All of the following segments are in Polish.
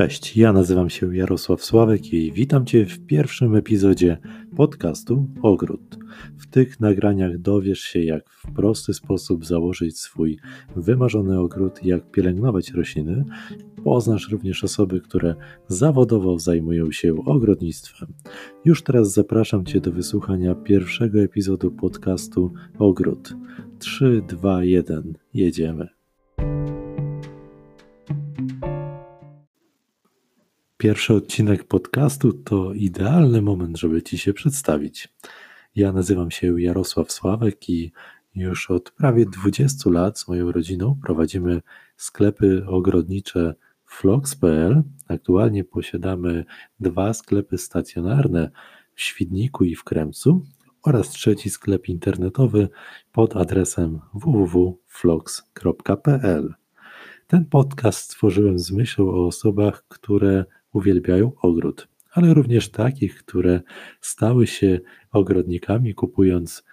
Cześć, ja nazywam się Jarosław Sławek i witam Cię w pierwszym epizodzie podcastu Ogród. W tych nagraniach dowiesz się, jak w prosty sposób założyć swój wymarzony ogród, jak pielęgnować rośliny. Poznasz również osoby, które zawodowo zajmują się ogrodnictwem. Już teraz zapraszam Cię do wysłuchania pierwszego epizodu podcastu Ogród. 3, 2, 1, jedziemy. Pierwszy odcinek podcastu to idealny moment, żeby Ci się przedstawić. Ja nazywam się Jarosław Sławek i już od prawie 20 lat z moją rodziną prowadzimy sklepy ogrodnicze Flox.pl. Aktualnie posiadamy dwa sklepy stacjonarne w Świdniku i w Kremcu oraz trzeci sklep internetowy pod adresem www.flox.pl. Ten podcast stworzyłem z myślą o osobach, które uwielbiają ogród, ale również takich, które stały się ogrodnikami, kupując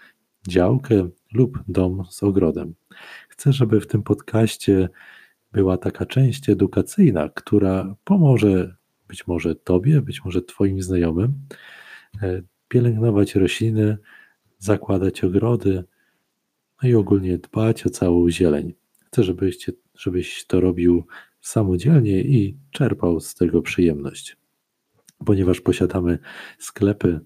działkę lub dom z ogrodem. Chcę, żeby w tym podcaście była taka część edukacyjna, która pomoże być może Tobie, być może Twoim znajomym e, pielęgnować rośliny, zakładać ogrody, no i ogólnie dbać o całą zieleń. Chcę, żebyście, żebyś to robił samodzielnie i czerpał z tego przyjemność. Ponieważ posiadamy sklepy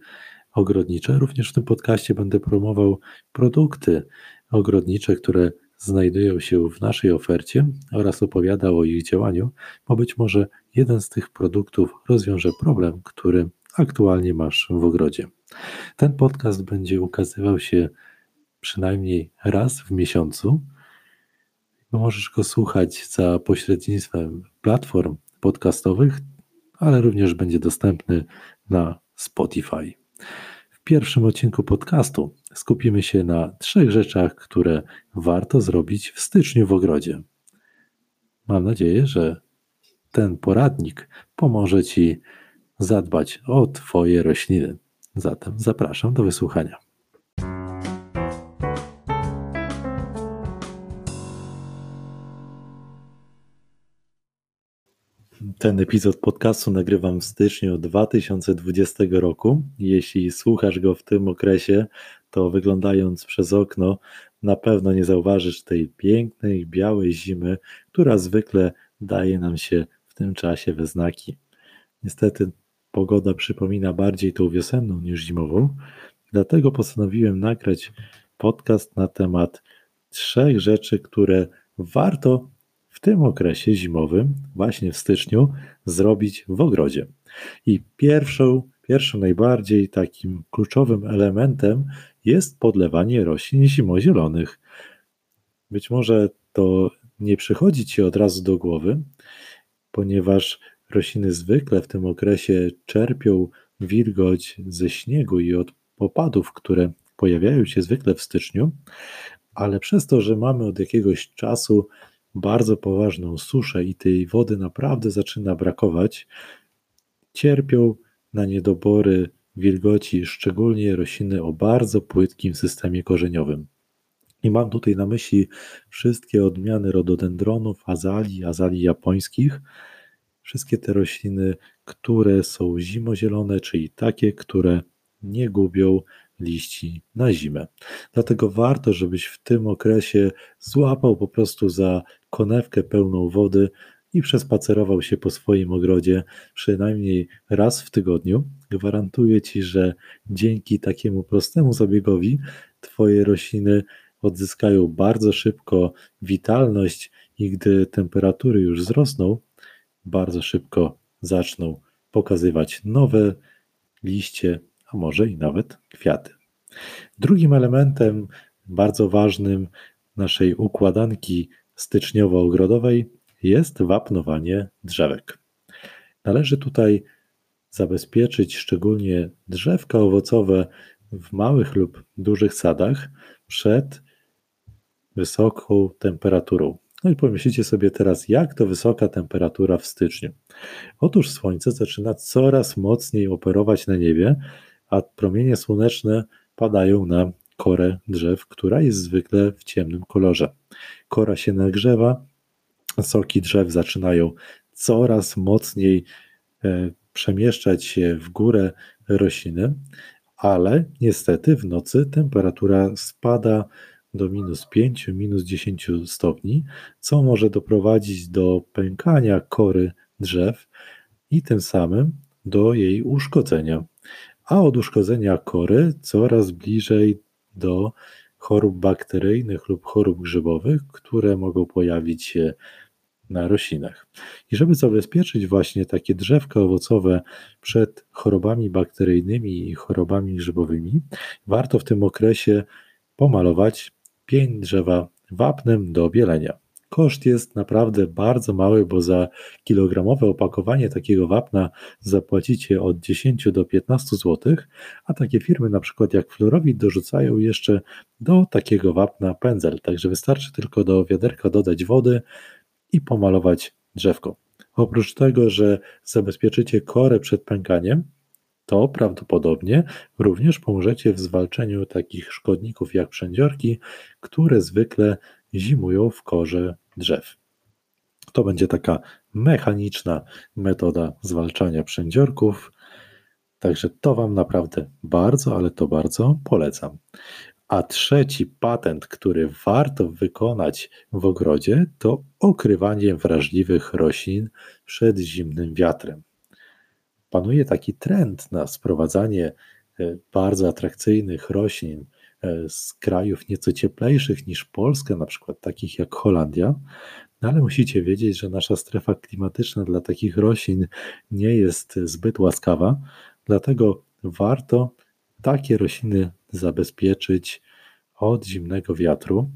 ogrodnicze, również w tym podcaście będę promował produkty ogrodnicze, które znajdują się w naszej ofercie oraz opowiadał o ich działaniu, bo być może jeden z tych produktów rozwiąże problem, który aktualnie masz w ogrodzie. Ten podcast będzie ukazywał się przynajmniej raz w miesiącu możesz go słuchać za pośrednictwem platform podcastowych, ale również będzie dostępny na Spotify. W pierwszym odcinku podcastu skupimy się na trzech rzeczach, które warto zrobić w styczniu w ogrodzie. Mam nadzieję, że ten poradnik pomoże Ci zadbać o Twoje rośliny. Zatem zapraszam do wysłuchania. Ten epizod podcastu nagrywam w styczniu 2020 roku. Jeśli słuchasz go w tym okresie, to wyglądając przez okno, na pewno nie zauważysz tej pięknej, białej zimy, która zwykle daje nam się w tym czasie we znaki. Niestety pogoda przypomina bardziej tą wiosenną niż zimową, dlatego postanowiłem nagrać podcast na temat trzech rzeczy, które warto tym okresie zimowym, właśnie w styczniu, zrobić w ogrodzie. I pierwszą, pierwszym najbardziej takim kluczowym elementem jest podlewanie roślin zimozielonych. Być może to nie przychodzi Ci od razu do głowy, ponieważ rośliny zwykle w tym okresie czerpią wilgoć ze śniegu i od opadów, które pojawiają się zwykle w styczniu, ale przez to, że mamy od jakiegoś czasu bardzo poważną suszę i tej wody naprawdę zaczyna brakować, cierpią na niedobory wilgoci, szczególnie rośliny o bardzo płytkim systemie korzeniowym. I mam tutaj na myśli wszystkie odmiany rododendronów, azalii, azalii japońskich, wszystkie te rośliny, które są zimozielone, czyli takie, które nie gubią liści na zimę. Dlatego warto, żebyś w tym okresie złapał po prostu za konewkę pełną wody i przespacerował się po swoim ogrodzie przynajmniej raz w tygodniu. Gwarantuję Ci, że dzięki takiemu prostemu zabiegowi Twoje rośliny odzyskają bardzo szybko witalność i gdy temperatury już wzrosną, bardzo szybko zaczną pokazywać nowe liście, a może i nawet kwiaty. Drugim elementem bardzo ważnym naszej układanki styczniowo-ogrodowej jest wapnowanie drzewek. Należy tutaj zabezpieczyć szczególnie drzewka owocowe w małych lub dużych sadach przed wysoką temperaturą. No i pomyślicie sobie teraz, jak to wysoka temperatura w styczniu. Otóż słońce zaczyna coraz mocniej operować na niebie, a promienie słoneczne padają na korę drzew, która jest zwykle w ciemnym kolorze. Kora się nagrzewa, soki drzew zaczynają coraz mocniej e, przemieszczać się w górę rośliny, ale niestety w nocy temperatura spada do minus 5, minus 10 stopni, co może doprowadzić do pękania kory drzew i tym samym do jej uszkodzenia. A od uszkodzenia kory coraz bliżej do chorób bakteryjnych lub chorób grzybowych, które mogą pojawić się na roślinach. I żeby zabezpieczyć właśnie takie drzewka owocowe przed chorobami bakteryjnymi i chorobami grzybowymi, warto w tym okresie pomalować pień drzewa wapnem do bielenia. Koszt jest naprawdę bardzo mały, bo za kilogramowe opakowanie takiego wapna zapłacicie od 10 do 15 zł, a takie firmy na przykład jak Florowit dorzucają jeszcze do takiego wapna pędzel, także wystarczy tylko do wiaderka dodać wody i pomalować drzewko. Oprócz tego, że zabezpieczycie korę przed pękaniem, to prawdopodobnie również pomożecie w zwalczeniu takich szkodników jak przędziorki, które zwykle zimują w korze drzew. To będzie taka mechaniczna metoda zwalczania przędziorków. Także to Wam naprawdę bardzo, ale to bardzo polecam. A trzeci patent, który warto wykonać w ogrodzie, to okrywanie wrażliwych roślin przed zimnym wiatrem. Panuje taki trend na sprowadzanie e, bardzo atrakcyjnych roślin z krajów nieco cieplejszych niż Polska, na przykład takich jak Holandia, no ale musicie wiedzieć, że nasza strefa klimatyczna dla takich roślin nie jest zbyt łaskawa, dlatego warto takie rośliny zabezpieczyć od zimnego wiatru,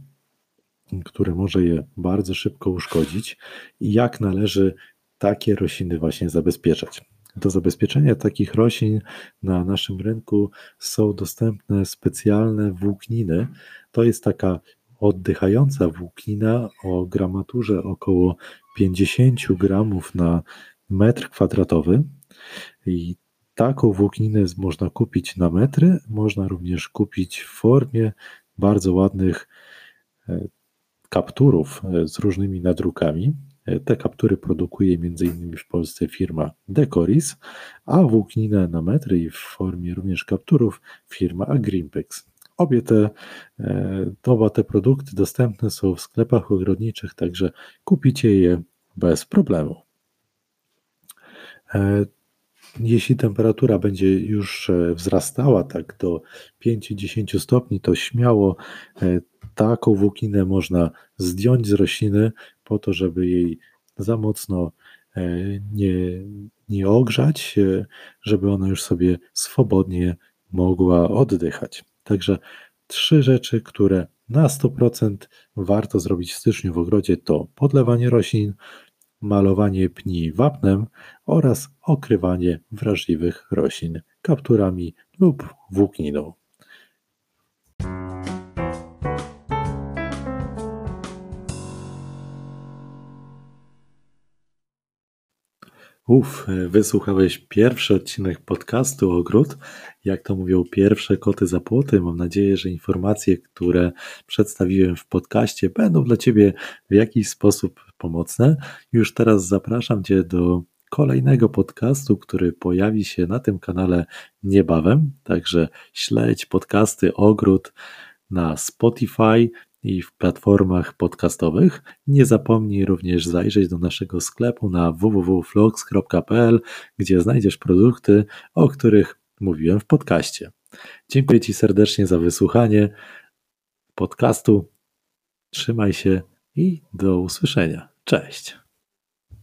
który może je bardzo szybko uszkodzić i jak należy takie rośliny właśnie zabezpieczać. Do zabezpieczenia takich roślin na naszym rynku są dostępne specjalne włókniny. To jest taka oddychająca włóknina o gramaturze około 50 gramów na metr kwadratowy. I taką włókninę można kupić na metry, można również kupić w formie bardzo ładnych e, kapturów e, z różnymi nadrukami. E, te kaptury produkuje m.in. w Polsce firma Decoris, a włókninę na metry i w formie również kapturów firma Agrimpex. Obie te, oba te produkty dostępne są w sklepach ogrodniczych, także kupicie je bez problemu. Jeśli temperatura będzie już e, wzrastała tak do 5-10 stopni, to śmiało e, taką włókinę można zdjąć z rośliny po to, żeby jej za mocno e, nie, nie ogrzać, żeby ona już sobie swobodnie mogła oddychać. Także trzy rzeczy, które na 100% warto zrobić w styczniu w ogrodzie to podlewanie roślin, malowanie pni wapnem oraz okrywanie wrażliwych roślin kapturami lub włókniną. Uf, wysłuchałeś pierwszy odcinek podcastu Ogród. Jak to mówią, pierwsze koty za płoty. Mam nadzieję, że informacje, które przedstawiłem w podcaście, będą dla Ciebie w jakiś sposób pomocne. Już teraz zapraszam Cię do kolejnego podcastu, który pojawi się na tym kanale niebawem. Także śledź podcasty Ogród na Spotify, i w platformach podcastowych. Nie zapomnij również zajrzeć do naszego sklepu na www.vlogs.pl, gdzie znajdziesz produkty, o których mówiłem w podcaście. Dziękuję Ci serdecznie za wysłuchanie podcastu. Trzymaj się i do usłyszenia. Cześć.